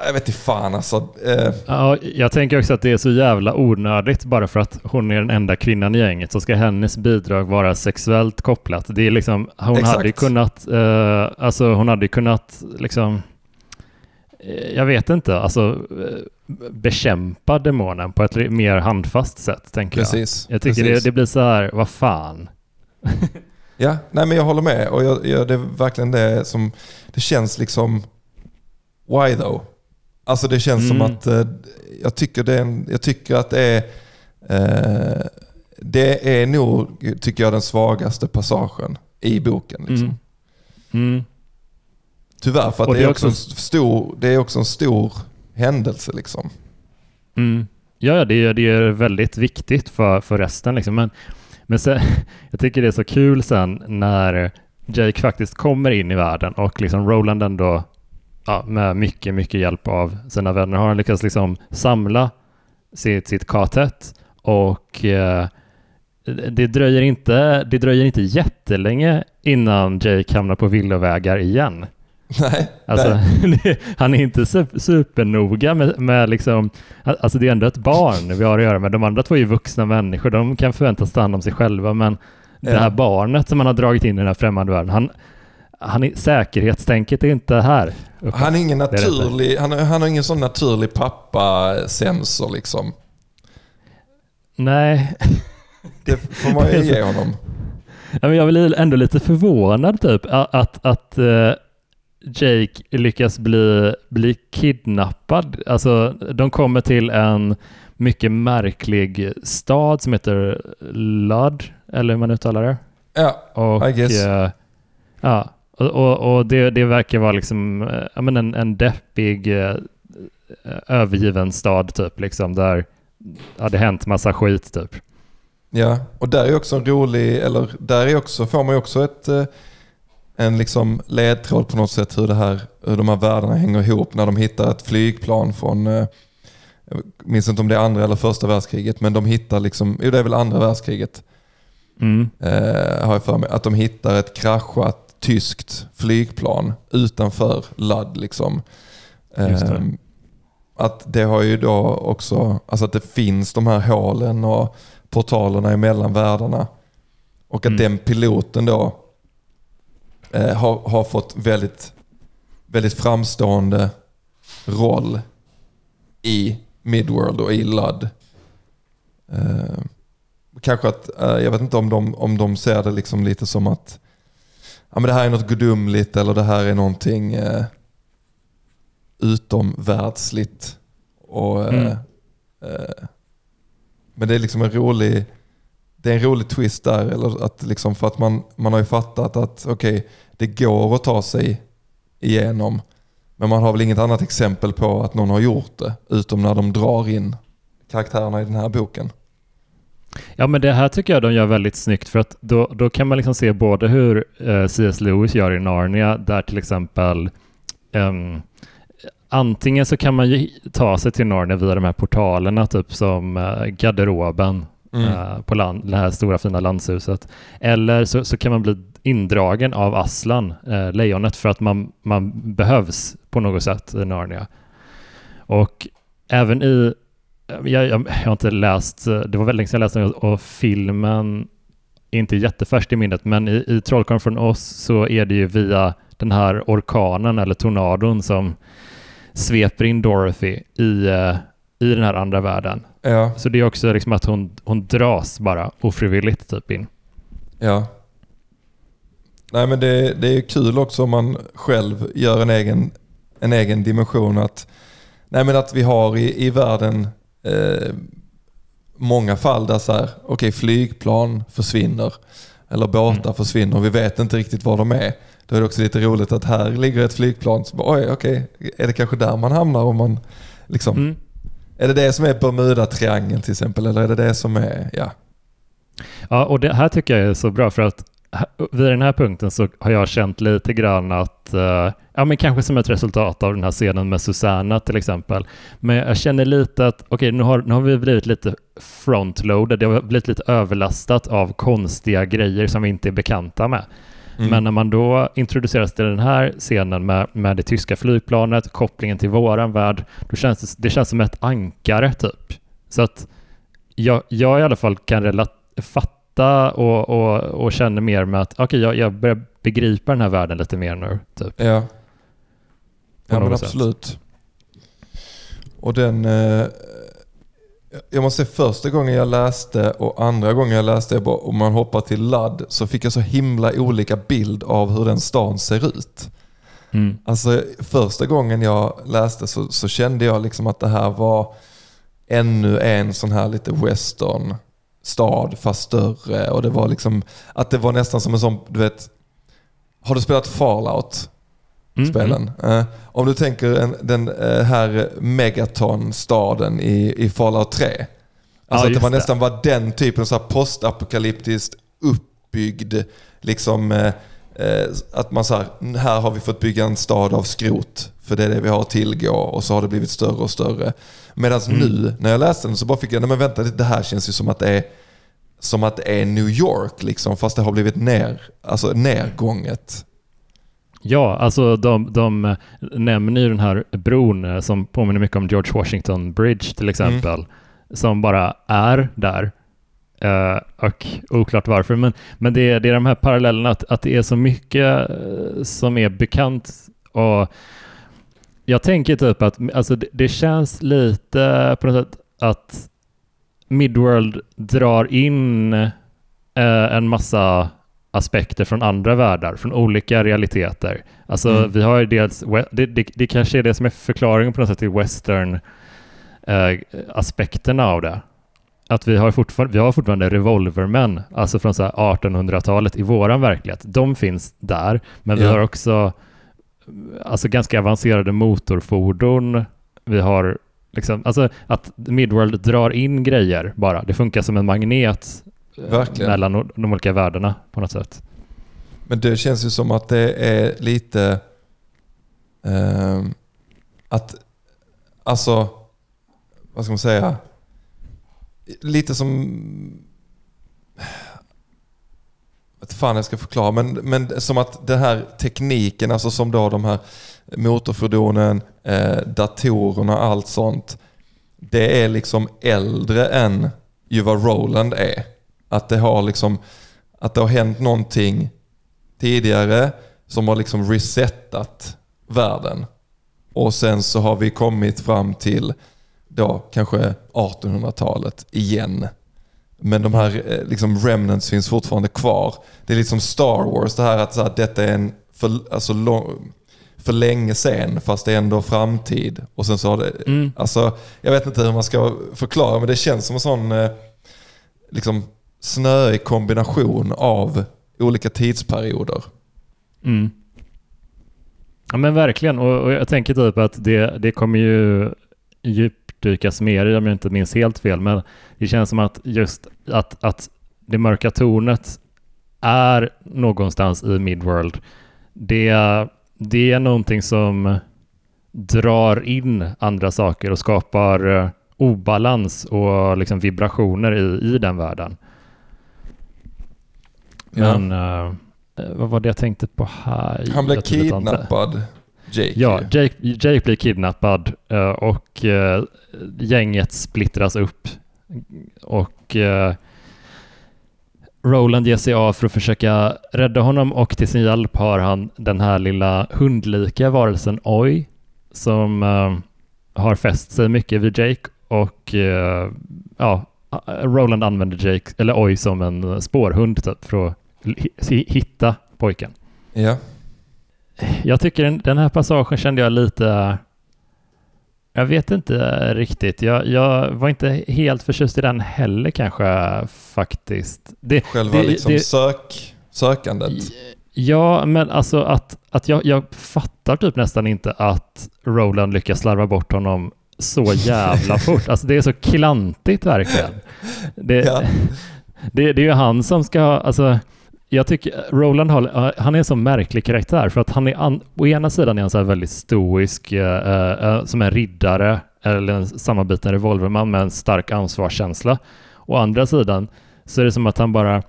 jag vet inte fan alltså. Eh, Ja, jag tänker också att det är så jävla onödigt bara för att hon är den enda kvinnan i gänget så ska hennes bidrag vara sexuellt kopplat. Det är liksom, hon Exakt. hade kunnat, eh, alltså hon hade kunnat liksom, eh, jag vet inte, alltså eh, bekämpa demonen på ett mer handfast sätt tänker jag. precis. Jag tycker det, det blir så här, vad fan. [LAUGHS] Ja, nej men jag håller med. Och jag, jag, det är verkligen det som... Det känns liksom... Why though? Alltså det känns som Mm. att... Eh, jag, tycker det är jag tycker att det är... Eh, det är nog, tycker jag, den svagaste passagen i boken. Liksom. Mm. Mm. Tyvärr, för det, det är också en stor, det är också en stor händelse. Liksom. Mm. Ja, ja, det är, det är väldigt viktigt för, för resten. Liksom. Men, men sen, [LAUGHS] jag tycker det är så kul sen när Jake faktiskt kommer in i världen och liksom Roland ändå ja, med mycket, mycket hjälp av sina vänner har han lyckats liksom samla sitt, sitt kartett och eh, det dröjer, inte, det dröjer inte jättelänge innan Jake hamnar på villovägar igen. Nej, Alltså, nej. [LAUGHS] det- han är inte sup- supernoga med, med liksom, alltså det är ändå ett barn vi har att göra med. De andra två är ju vuxna människor, de kan förväntas ta hand om sig själva, men det Ja. här barnet som man har dragit in i den här främmande världen, han, han är, säkerhetstänket är inte här. uppe. Han, är ingen naturlig, han, han har ingen sån naturlig pappa-sensor liksom. Nej, [LAUGHS] Det får man ju ge honom. Ja, men jag blir ändå lite förvånad typ att, att eh, Jake lyckas bli, bli kidnappad. Alltså, de kommer till en mycket märklig stad som heter Ludd, eller hur man uttalar det. Ja, Och, I guess. eh, ja, och, och, och det, det verkar vara liksom, eh, ja, men en, en deppig, eh, övergiven stad typ, liksom, där ja, det hänt massa skit typ. Ja, och där är också en rolig, eller där är också, får man ju också ett, eh, en liksom ledtråd på något sätt hur, det här, hur de här världarna hänger ihop när de hittar ett flygplan från, eh, jag minns inte om det är andra eller första världskriget, men de hittar liksom, jo det är väl andra världskriget, Mm. eh, har jag för mig, att de hittar ett kraschat tyskt flygplan utanför Ludd liksom. Det. Ehm, Att det har ju då också, alltså att det finns de här hålen och portalerna emellan världarna. Och att Mm. den piloten då eh, har, har fått väldigt, väldigt framstående roll i Midworld och i Ludd. Eh, kanske att, eh, jag vet inte om de, om de ser det liksom lite som att ja, men det här är något gudomligt eller det här är någonting eh, utomvärldsligt. Och, eh, Mm. eh, men det är liksom en rolig det är en rolig twist där. Eller att liksom för att man, man har ju fattat att okej, det går att ta sig igenom. Men man har väl inget annat exempel på att någon har gjort det. Utom när de drar in karaktärerna i den här boken. Ja, men det här tycker jag de gör väldigt snyggt för att då, då kan man liksom se både hur eh, C.S. Lewis gör i Narnia, där till exempel ehm, antingen så kan man ju ta sig till Narnia via de här portalerna, typ som eh, garderoben Mm. eh, på land, det här stora fina landshuset. Eller så, så kan man bli indragen av Aslan, eh, lejonet, för att man, man behövs på något sätt i Narnia. Och även i, jag, jag, jag har inte läst, eh, det var väldigt länge sedan jag läste den och filmen är inte jättefärskt i minnet, men i, i Trollkarlen från oss så är det ju via den här orkanen eller tornadon som sveper in Dorothy i, eh, i den här andra världen. Ja, Så det är också liksom att hon, hon dras bara ofrivilligt typ in. ja. Nej men det, det är ju kul också om man själv gör en egen, en egen dimension. Att, nej men att vi har i, i världen eh, många fall där så här, okej flygplan försvinner. Eller båtar försvinner och vi vet inte riktigt var de är. Då är det också lite roligt att här ligger ett flygplan. Så bara, Oj, okej, är det kanske där man hamnar om man liksom... Mm. Är det det som är Bermuda-triangeln till exempel? Eller är det det som är, ja. Ja, och det här tycker jag är så bra för att vid den här punkten så har jag känt lite grann att, eh, ja men kanske som ett resultat av den här scenen med Susanna till exempel. Men jag känner lite att, okej nu, har, nu har vi blivit lite frontloaded, det har blivit lite överlastat av konstiga grejer som vi inte är bekanta med. Mm. Men när man då introduceras till den här scenen med, med det tyska flygplanet, kopplingen till våran värld, då känns det, det känns som ett ankare typ. Så att jag, jag i alla fall kan relat- fatta och, och, och känner mer med att okej, jag, jag börjar begripa den här världen lite mer nu. Typ. Ja, ja men sätt. absolut. Och den... Eh, jag måste säga första gången jag läste och andra gången jag läste, jag bara, om man hoppar till ladd, så fick jag så himla olika bild av hur den stan ser ut. Mm. Alltså första gången jag läste så, så kände jag liksom att det här var ännu en sån här lite western stad fast större och det var liksom att det var nästan som en sån, du vet, har du spelat Fallout? Mm, spelen. Eh, om du tänker en, den eh, här Megaton-staden i, i Fallout 3. Alltså Ja, att det var nästan var den typen här postapokalyptiskt uppbyggd, liksom eh, att man så här, här har vi fått bygga en stad av skrot för det är det vi har att tillgå och så har det blivit större och större. Medan Mm. nu när jag läste den så bara fick jag, nej men vänta det här känns ju som att det är som att det är New York liksom, fast det har blivit ner, alltså nergånget. Ja, alltså de, de nämner ju den här bron eh, som påminner mycket om George Washington Bridge till exempel, som bara är där. Eh, och oklart varför, men, men det, är, det är de här parallellerna att, att det är så mycket eh, som är bekant. Och jag tänker typ att alltså, det, det känns lite på något sätt att Midworld drar in eh, en massa aspekter från andra världar, från olika realiteter. Alltså Mm. vi har ju dels, det, det, det kanske är det som är förklaringen på något sätt till western eh, aspekterna av det. Att vi har, fortfarande, vi har fortfarande revolvermän, alltså från så här 1800-talet i våran verklighet. De finns där, men vi Ja. har också alltså ganska avancerade motorfordon. Vi har liksom, alltså att Midworld drar in grejer bara. Det funkar som en magnet eh, Verkligen. mellan de olika världarna på något sätt. Men det känns ju som att det är lite... ehm, att... Alltså... Vad ska man säga? Lite som... Jag vet fan jag ska förklara, men, men som att den här tekniken, alltså som då de här motorfordonen, eh, datorerna och allt sånt. Det är liksom äldre än ju vad Roland är. Att det har liksom... Att det har hänt någonting tidigare som har liksom resetat världen. Och sen så har vi kommit fram till då kanske 1800-talet igen. men de här eh, liksom remnants finns fortfarande kvar. Det är liksom Star Wars, det här att så här, detta är en för, alltså, lång, för länge sen fast det är ändå framtid. Och sen så har det, Mm. alltså, jag vet inte hur man ska förklara men det känns som en sån eh, liksom, snöig kombination av olika tidsperioder. Mm. Ja men verkligen, och, och jag tänker typ att det, det kommer ju djupdykas mer i om jag inte minns helt fel, men det känns som att just att, att det mörka tornet är någonstans i Midworld. Det, det är någonting som drar in andra saker och skapar eh, obalans och liksom vibrationer i, i den världen. Ja. Men eh, vad var det jag tänkte på här? Han blev kidnappad, Jake. Ja, Jake, Jake blir kidnappad eh, och eh, gänget splittras upp. Och eh, Roland ger sig av för att försöka rädda honom och till sin hjälp har han den här lilla hundlika varelsen Oi som har fäst sig mycket vid Jake och ja, Roland använder Jake, eller Oi som en spårhund typ för att hi- hitta pojken. Ja. Jag tycker den, den här passagen kände jag lite... Jag vet inte riktigt. Jag, jag var inte helt förtjust i den heller kanske faktiskt. Det, Själva det- liksom det- sök, sökandet. Ja, men alltså att, att jag, jag fattar typ nästan inte att Roland lyckas slarva bort honom så jävla [LAUGHS] fort. Alltså det är så klantigt verkligen. Det, Ja. det, det är ju han som ska, alltså jag tycker Roland har, han är en så märklig karaktär för att han är, an, å ena sidan är han så väldigt stoisk, eh, eh, som en riddare eller en sammanbiten revolverman med en stark ansvarskänsla. Å andra sidan så är det som att han bara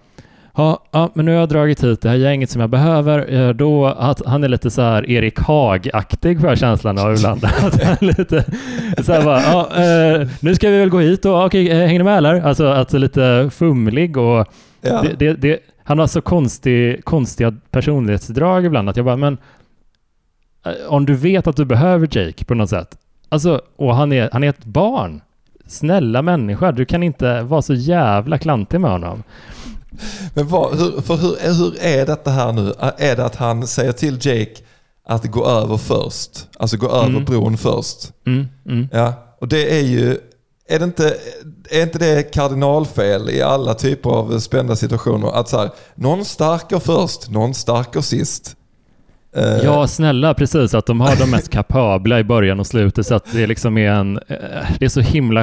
Ja, ja, men nu har jag dragit hit det här gänget som jag behöver. Eh, Då, att han är lite så här Erik Haag-aktig jag känslan av ibland. [LAUGHS] Att han lite så här bara, ja, eh, nu ska vi väl gå hit och okej, eh, hänger ni med eller? Alltså att lite fumlig och Ja. det, det, det, han har så konstig, konstiga personlighetsdrag ibland att jag bara, men eh, om du vet att du behöver Jake på något sätt, alltså, och han är, han är ett barn, snälla människa, du kan inte vara så jävla klantig med honom. Men vad, hur, för hur, hur är detta här nu? Är det att han säger till Jake att gå över först? Alltså gå över Mm. bron först? Mm, mm. Ja, och det är ju... Är, det inte, är inte det kardinalfel i alla typer av spända situationer? Att så här, någon starkar först, någon starkar sist. Eh, Ja, snälla, precis. Att de har de mest kapabla i början och slutet så att det liksom är en... eh, Det är så himla...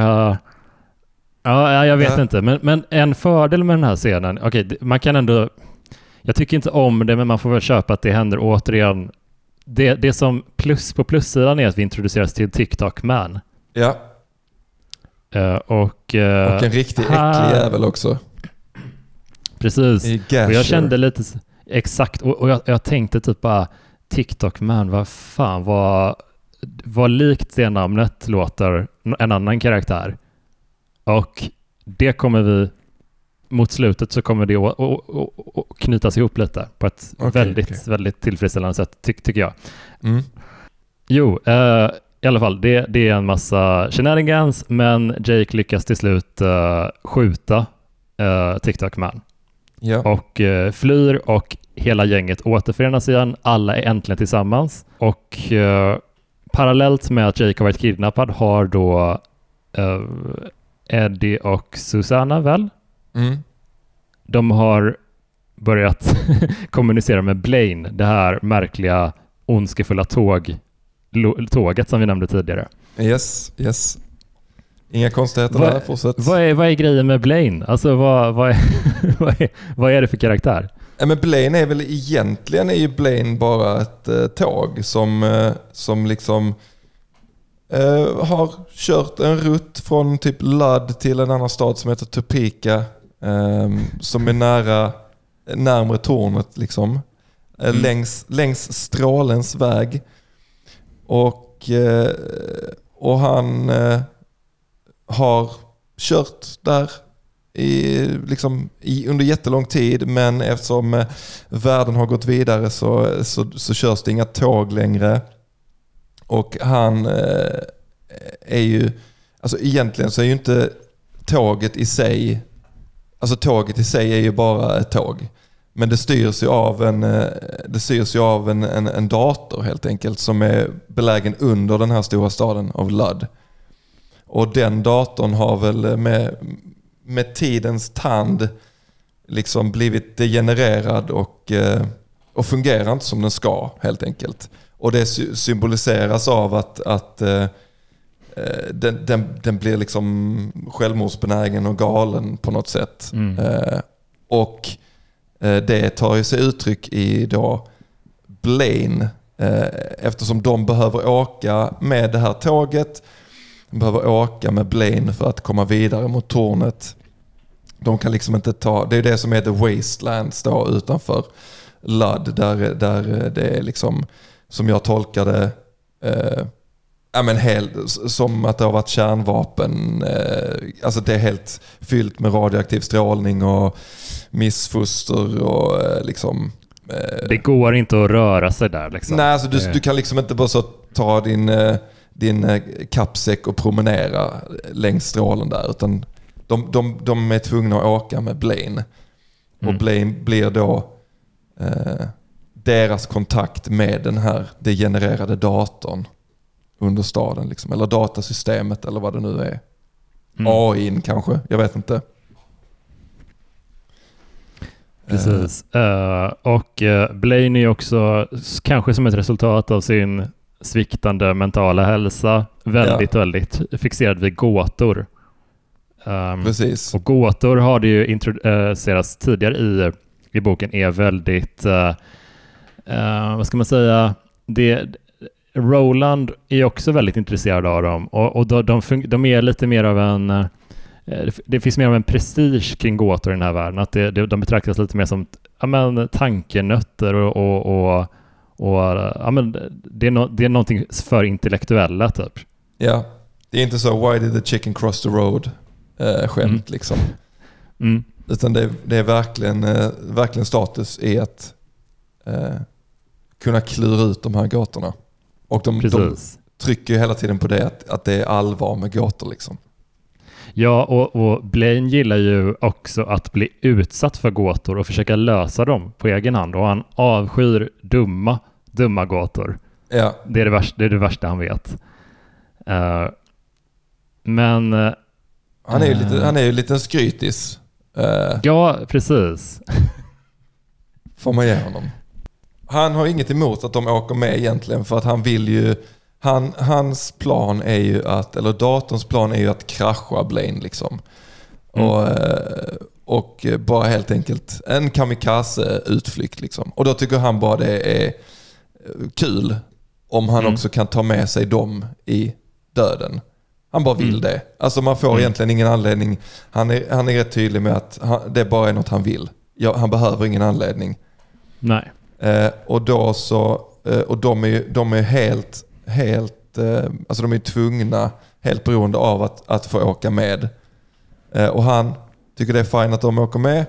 Ja, ja, jag vet Ja. inte. Men, men en fördel med den här scenen, okej, det- man kan ändå... Jag tycker inte om det, men man får väl köpa att det händer återigen. Det, det som plus på plussidan är att vi introduceras till TikTok Man. ja, och... eh, och en riktig här- äcklig jävel också. Precis. Och jag kände lite exakt, och, och jag, jag tänkte typ bara TikTok man, vad fan vad, vad likt det namnet låter en annan karaktär. Och det kommer vi, mot slutet så kommer det att, att, knytas ihop lite på ett Okej, väldigt, okej. väldigt tillfredsställande sätt, ty, tycker jag. Mm. Jo, eh, i alla fall, det, det är en massa shenanigans, men Jake lyckas till slut eh, skjuta eh, TikTok man Ja. och eh, flyr och hela gänget återförenas igen. Alla är äntligen tillsammans och eh, parallellt med att Jake har varit kidnappad har då Eddie och Susanna väl? Mm. De har börjat [LAUGHS] kommunicera med Blaine, det här märkliga ondskefulla tåg, tåget som vi nämnde tidigare. Yes, yes. Inga konstigheter Vad- där, fortsätt. Vad är, vad är grejen med Blaine? Alltså vad, vad, är, [LAUGHS] vad, är, vad är det för karaktär? Ja, men Blaine är väl egentligen är ju Blaine bara ett eh, tåg som, eh, som liksom eh, har kört en rutt från typ Ludd till en annan stad som heter Topeka. Eh, som är nära, närmare tornet liksom. Eh, Mm. längs, längs strålens väg. Och, eh, och han eh, har kört där i, liksom, i, under jättelång tid men eftersom eh, världen har gått vidare så, så, så körs det inga tåg längre. Och han eh, är ju, alltså egentligen så är ju inte tåget i sig alltså tåget i sig är ju bara ett tåg. Men det styrs ju av en, eh, det styrs av en, en, en dator helt enkelt som är belägen under den här stora staden av Ludd. Och den datorn har väl med, med tidens tand liksom blivit degenererad och, eh, och fungerar inte som den ska helt enkelt. Och det symboliseras av att, att eh, den, den, den blir liksom självmordsbenägen och galen på något sätt. Mm. Och Eh, det tar ju sig uttryck i då Blaine eh, eftersom de behöver åka med det här tåget de behöver åka med Blaine för att komma vidare mot tornet. De kan liksom inte ta, det är det som är The Wastelands då utanför Ludd där, där det är liksom, som jag tolkar det, eh, ja, men helt, som att det har varit kärnvapen. Eh, alltså det är helt fyllt med radioaktiv strålning och missfoster och eh, liksom... Eh, det går inte att röra sig där liksom. Nej, alltså du, du kan liksom inte bara så ta din eh, din eh, kappsäck och promenera längs strålen där. Utan de, de, de är tvungna att åka med Blaine. Mm. Och Blaine blir då eh, deras kontakt med den här degenererade datorn under staden. Liksom. Eller datasystemet eller vad det nu är. Mm. AI kanske, jag vet inte. Precis. Uh, och uh, Blaine är också, kanske som ett resultat av sin sviktande mentala hälsa, väldigt, ja. väldigt fixerad vid gåtor. Um, Precis. Och gåtor har det ju introducerats tidigare i, i boken är väldigt, uh, uh, vad ska man säga, det, Roland är också väldigt intresserad av dem och, och de, de, de är lite mer av en uh, det finns mer av en prestige kring gåtor i den här världen, att det, det, de betraktas lite mer som ja, men, tankenötter och, och, och och ja, men det, är no, det är någonting för intellektuella typ. Ja, det är inte så why did the chicken cross the road eh, skämt mm. liksom. [LAUGHS] Mm. Utan det, det är verkligen, eh, verkligen status i att eh, kunna klura ut de här gåtorna. Och de, de trycker hela tiden på det att, att det är allvar med gåtor liksom. Ja, och, och Blaine gillar ju också att bli utsatt för gåtor och försöka lösa dem på egen hand. Och han avskyr dumma, dumma gåtor. Ja. Det, är det, värsta, det är det värsta han vet. Uh, men... Uh, han är ju lite, han är ju lite skrytis. Uh, ja, precis. får man ge honom. Han har inget emot att de åker med egentligen för att han vill ju han, hans plan är ju att, eller datorns plan är ju att krascha Blaine liksom. Mm. Och, eh, och bara helt enkelt en kamikaze-utflykt liksom. Och då tycker han bara det är kul om han mm. också kan ta med sig dem i döden. Han bara vill mm. det. Alltså man får mm. egentligen ingen anledning. Han är, han är rätt tydlig med att han, det bara är något han vill. Ja, han behöver ingen anledning. Nej. Eh, och då så, eh, och de är, de är helt helt, eh, alltså de är tvungna, helt beroende av att, att få åka med. Eh, och han tycker det är fint att de åker med.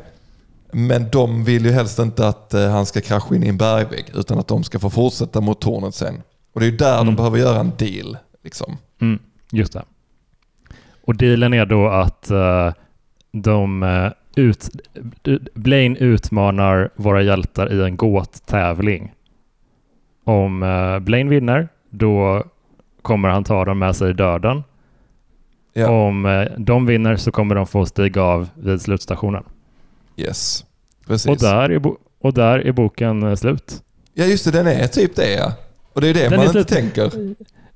Men de vill ju helst inte att eh, han ska krascha in i en bergvägg utan att de ska få fortsätta mot tornet sen. Och det är ju där mm. de behöver göra en deal. Liksom. Mm, just det. Och dealen är då att uh, de uh, ut, Blaine utmanar våra hjältar i en gåttävling. Om uh, Blaine vinner då kommer han ta dem med sig i döden. Ja. Om eh, de vinner så kommer de få stiga av vid slutstationen. Yes, precis. Och där är, och där är boken eh, slut. Ja just det, den är typ det ja. Och det är det den man är inte tänker.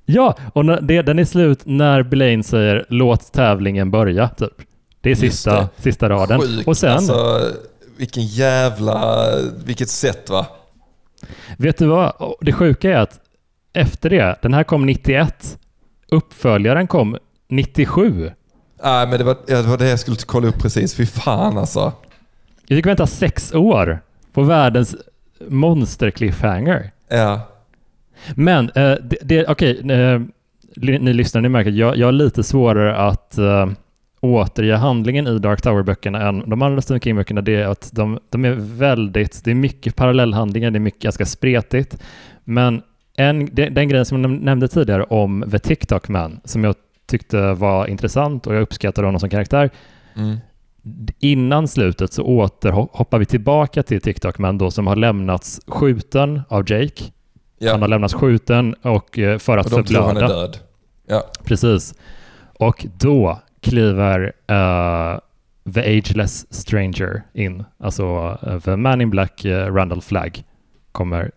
Ja, och det, den är slut när Blaine säger låt tävlingen börja typ. Det är sista, det. sista raden. Sjukt, och sen, alltså, vilken jävla, vilket sätt va? Vet du vad? Det sjuka är att efter det. Den här kom 91. Uppföljaren kom 97. Nej, men det var, det var det jag skulle kolla upp precis. Fy fan alltså. Jag fick vänta sex år på världens monster-cliffhanger. Ja. Men, eh, det, det, okej, eh, ni lyssnar, ni märker att jag, jag har lite svårare att eh, återge handlingen i Dark Tower-böckerna än de andra Stephen King-böckerna. Det är att de, de är väldigt, det är mycket parallellhandlingar, det är mycket ganska spretigt. Men en, den, grejen som jag nämnde tidigare om The TikTok Man, som jag tyckte var intressant och jag uppskattade honom som karaktär. Mm. innan slutet så återhoppar vi tillbaka till TikTok Man då som har lämnats skjuten av Jake. Ja. Han har lämnats skjuten och eh, för att Och de tror han är förblöda. död. Ja. Precis. Och då kliver eh, The Ageless Stranger in. Alltså eh, The Man in Black, uh, Randall Flagg, kommer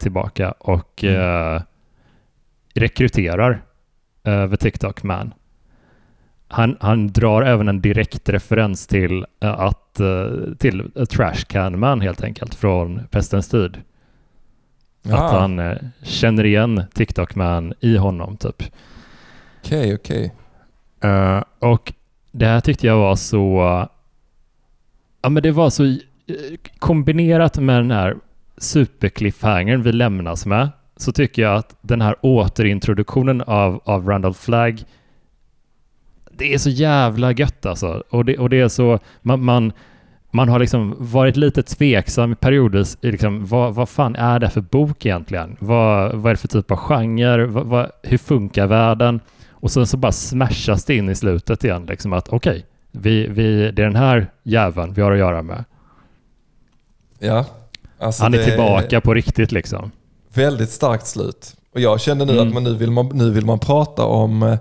tillbaka och Mm. eh, rekryterar The TikTok Man. Han, han drar även en direkt referens till eh, att eh, till Trash Can Man helt enkelt från Pestens tid. Att Ah, han eh, känner igen TikTok Man i honom typ. Okej, okej. Eh, och det här tyckte jag var så... Ja men det var så eh, kombinerat med den här supercliffhangern vi lämnas med så tycker jag att den här återintroduktionen av, av Randall Flagg det är så jävla gött alltså. Och det, och det är så... Man, man, man har liksom varit lite tveksam periodvis i liksom, vad, vad fan är det för bok egentligen? Vad, vad är det för typ av genre? Vad, vad, hur funkar världen? Och sen så bara smashas det in i slutet igen, liksom att okej, vi, vi, det är den här jäveln vi har att göra med. Ja. Alltså Han är tillbaka på riktigt liksom. Väldigt starkt slut. Och jag kände nu Mm. att man, nu, vill man, nu vill man prata om, eh,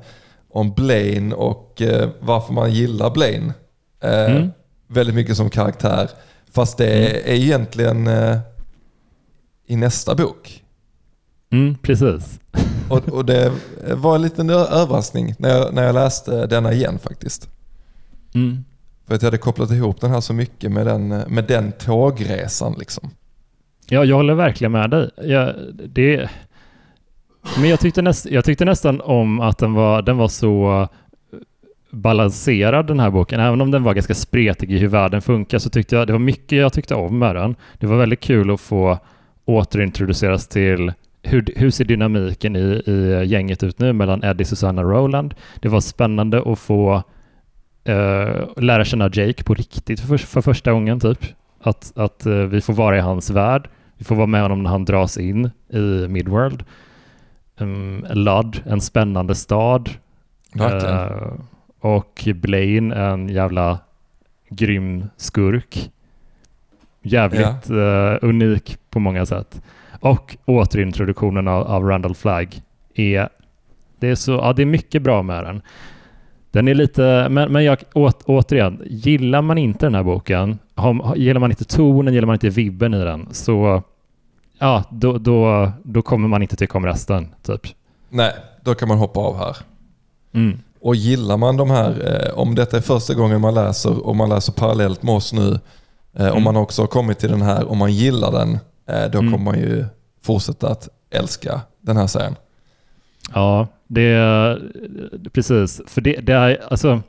om Blaine och eh, varför man gillar Blaine. Eh, Mm. Väldigt mycket som karaktär. Fast det är egentligen eh, i nästa bok. Mm, precis. [LAUGHS] Och, och det var en liten överraskning när jag, när jag läste denna igen faktiskt. Mm. För att jag hade kopplat ihop den här så mycket med den, eh, med den tågresan liksom. Ja, jag håller verkligen med dig. Jag, det, men jag tyckte, näst, jag tyckte nästan om att den var, den var så eh, balanserad den här boken. Även om den var ganska spretig i hur världen funkar så tyckte jag det var mycket jag tyckte om med den. Det var väldigt kul att få återintroduceras till hur, hur ser dynamiken i, i gänget ut nu mellan Eddie, Susanna och Roland. Det var spännande att få uh, lära känna Jake på riktigt för, för första gången typ. Att, att uh, vi får vara i hans värld. Vi får vara med honom när han dras in i Midworld. Um, Ludd, en spännande stad. Eh, och Blaine, en jävla grym skurk. Jävligt eh, unik på många sätt. Och återintroduktionen av, av Randall Flagg är, det är så, ja det är mycket bra med den. Den är lite, men, men jag, å, återigen, gillar man inte den här boken, har, gillar man inte tonen, gillar man inte vibben i den, så ja, då, då, då kommer man inte tycka om resten, typ. Nej, då kan man hoppa av här. Mm. Och gillar man de här, eh, om detta är första gången man läser och man läser parallellt med oss nu, eh, om Mm. man också har kommit till den här och man gillar den, eh, då Mm. kommer man ju fortsätta att älska den här serien. Ja, det är precis. För det, det är alltså,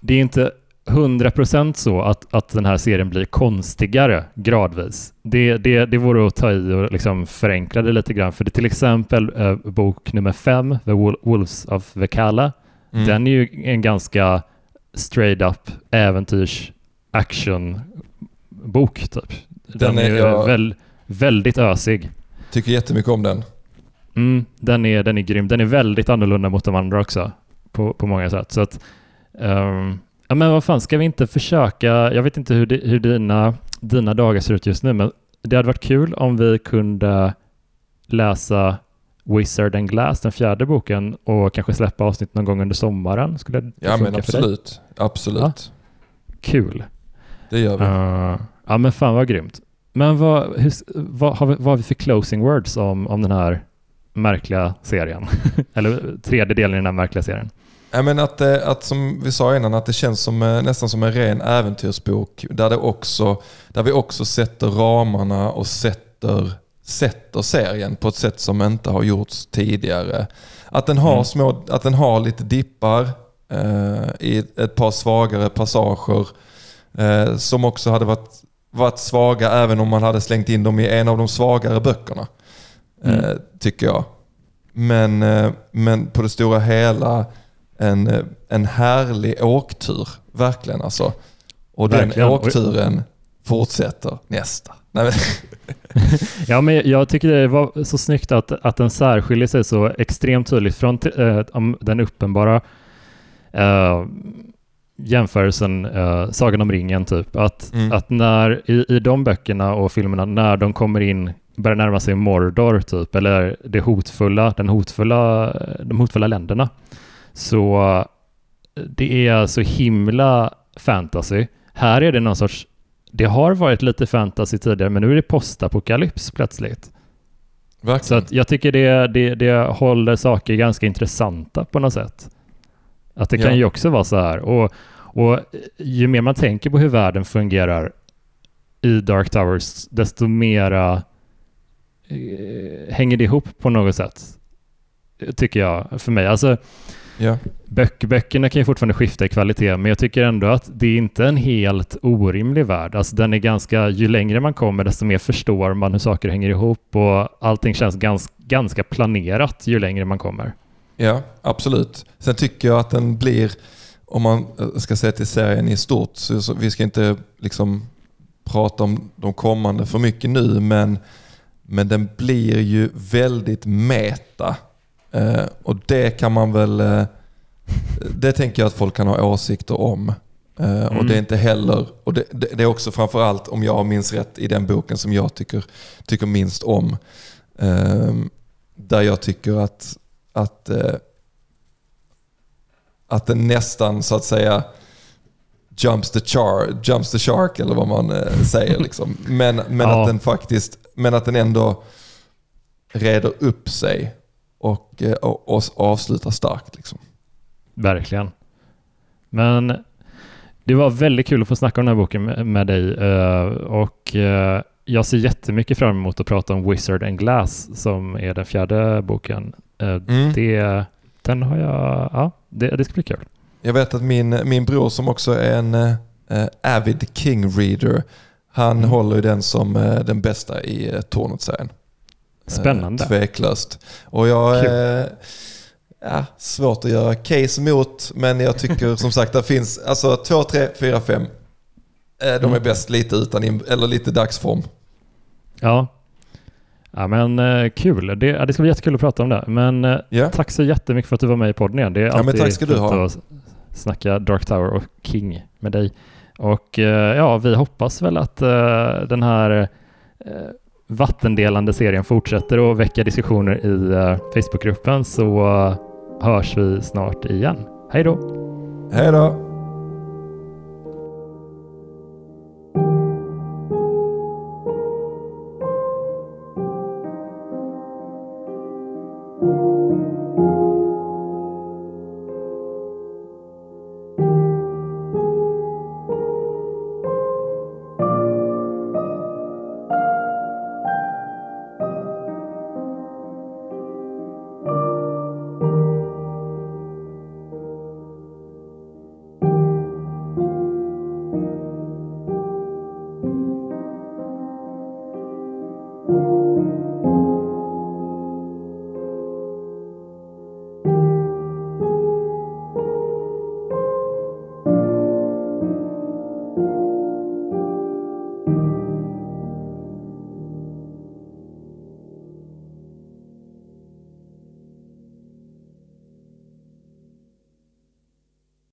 det är inte 100% så att, att den här serien blir konstigare gradvis. Det, det, det vore att ta i och liksom förenkla det lite grann. För det är till exempel eh, bok nummer fem, The Wol- Wolves of Vekala. Mm. Den är ju en ganska straight up äventyrs actionbok typ. Den, Den är, är jag- väl, väldigt ösig. Tycker jättemycket om den. Mm, den, är, den är grym. Den är väldigt annorlunda mot de andra också på, på många sätt. Så att, ehm, ja men vad fan, ska vi inte försöka, jag vet inte hur, hur dina, dina dagar ser ut just nu, men det hade varit kul om vi kunde läsa Wizard and Glass, den fjärde boken, och kanske släppa avsnitt någon gång under sommaren. Skulle det Ja men absolut. Absolut. Kul. Det gör vi. Uh, ja men fan vad grymt. Men vad, hur, vad, har vi, vad har vi för closing words om, om den här märkliga serien? [LAUGHS] Eller tredje delen i den här märkliga serien. Ja, men att, eh, att som vi sa innan, att det känns som, eh, nästan som en ren äventyrsbok där, det också, där vi också sätter ramarna och sätter, sätter serien på ett sätt som inte har gjorts tidigare. Att den har, Mm. små, att den har lite dippar eh, i ett par svagare passager eh, som också hade varit, varit svaga även om man hade slängt in dem i en av de svagare böckerna. Eh, Mm. tycker jag. Men, eh, men på det stora hela en, eh, en härlig åktur. Verkligen alltså. Och Verkligen. den åkturen fortsätter nästa. Nej, [LAUGHS] Ja men jag tycker det var så snyggt att, att den särskiljer sig så extremt tydligt från om den uppenbara eh, jämförelsen uh, Sagan om ringen typ. Att, Mm. att när i, i de böckerna och filmerna, när de kommer in, börjar närma sig Mordor typ, eller det hotfulla, den hotfulla, de hotfulla länderna, så det är så himla fantasy. Här är det någon sorts, det har varit lite fantasy tidigare, men nu är det postapokalyps plötsligt. Verkligen. Så att jag tycker det, det, det håller saker ganska intressanta på något sätt. Att det kan Ja. ju också vara så här. Och, och ju mer man tänker på hur världen fungerar i Dark Towers, desto mera hänger det ihop på något sätt. Tycker jag, för mig. Alltså, ja. böck, böckerna kan ju fortfarande skifta i kvalitet, men jag tycker ändå att det är inte en helt orimlig värld. Alltså den är ganska, ju längre man kommer, desto mer förstår man hur saker hänger ihop och allting känns gans, ganska planerat ju längre man kommer. Ja, absolut. Sen tycker jag att den blir, om man eh, ska säga till serien i stort, så vi ska inte liksom prata om de kommande för mycket nu, men, men den blir ju väldigt meta. Eh, och det kan man väl, eh, det tänker jag att folk kan ha åsikter om. Eh, Och Mm. det är inte heller, och det, det, det är också framförallt, om jag minns rätt, i den boken som jag tycker, tycker minst om. Eh, där jag tycker att att, eh, att den nästan så att säga jumps the, char, jumps the shark eller vad man eh, säger. [LAUGHS] Liksom. Men, men, Ja. att den faktiskt, men att den ändå reder upp sig och, eh, och, och avslutar starkt. Liksom. Verkligen. Men det var väldigt kul att få snacka om den här boken med, dig eh, och eh, jag ser jättemycket fram emot att prata om Wizard and Glass som är den fjärde boken. Mm. det, den har jag, ja, det, det ska bli kul. Jag vet att min, min bror som också är en eh, avid King-reader, han Mm. håller ju den som eh, den bästa i eh, Tornet-serien. Spännande. Eh, tveklöst. Och jag är ja, svårt att göra case emot, men jag tycker som sagt det finns alltså 2, 3, 4, 5. Eh, de är Mm. bäst lite utan, eller lite dagsform. Ja. Ja men kul, det, det ska bli jättekul att prata om det. Men Ja, tack så jättemycket för att du var med i podden igen. Det är Ja, men alltid tack ska du ha. att snacka Dark Tower och King med dig. Och eh, ja, vi hoppas väl att eh, den här eh, vattendelande serien fortsätter och väcka diskussioner i Facebookgruppen så hörs vi snart igen. Hej då! hej då.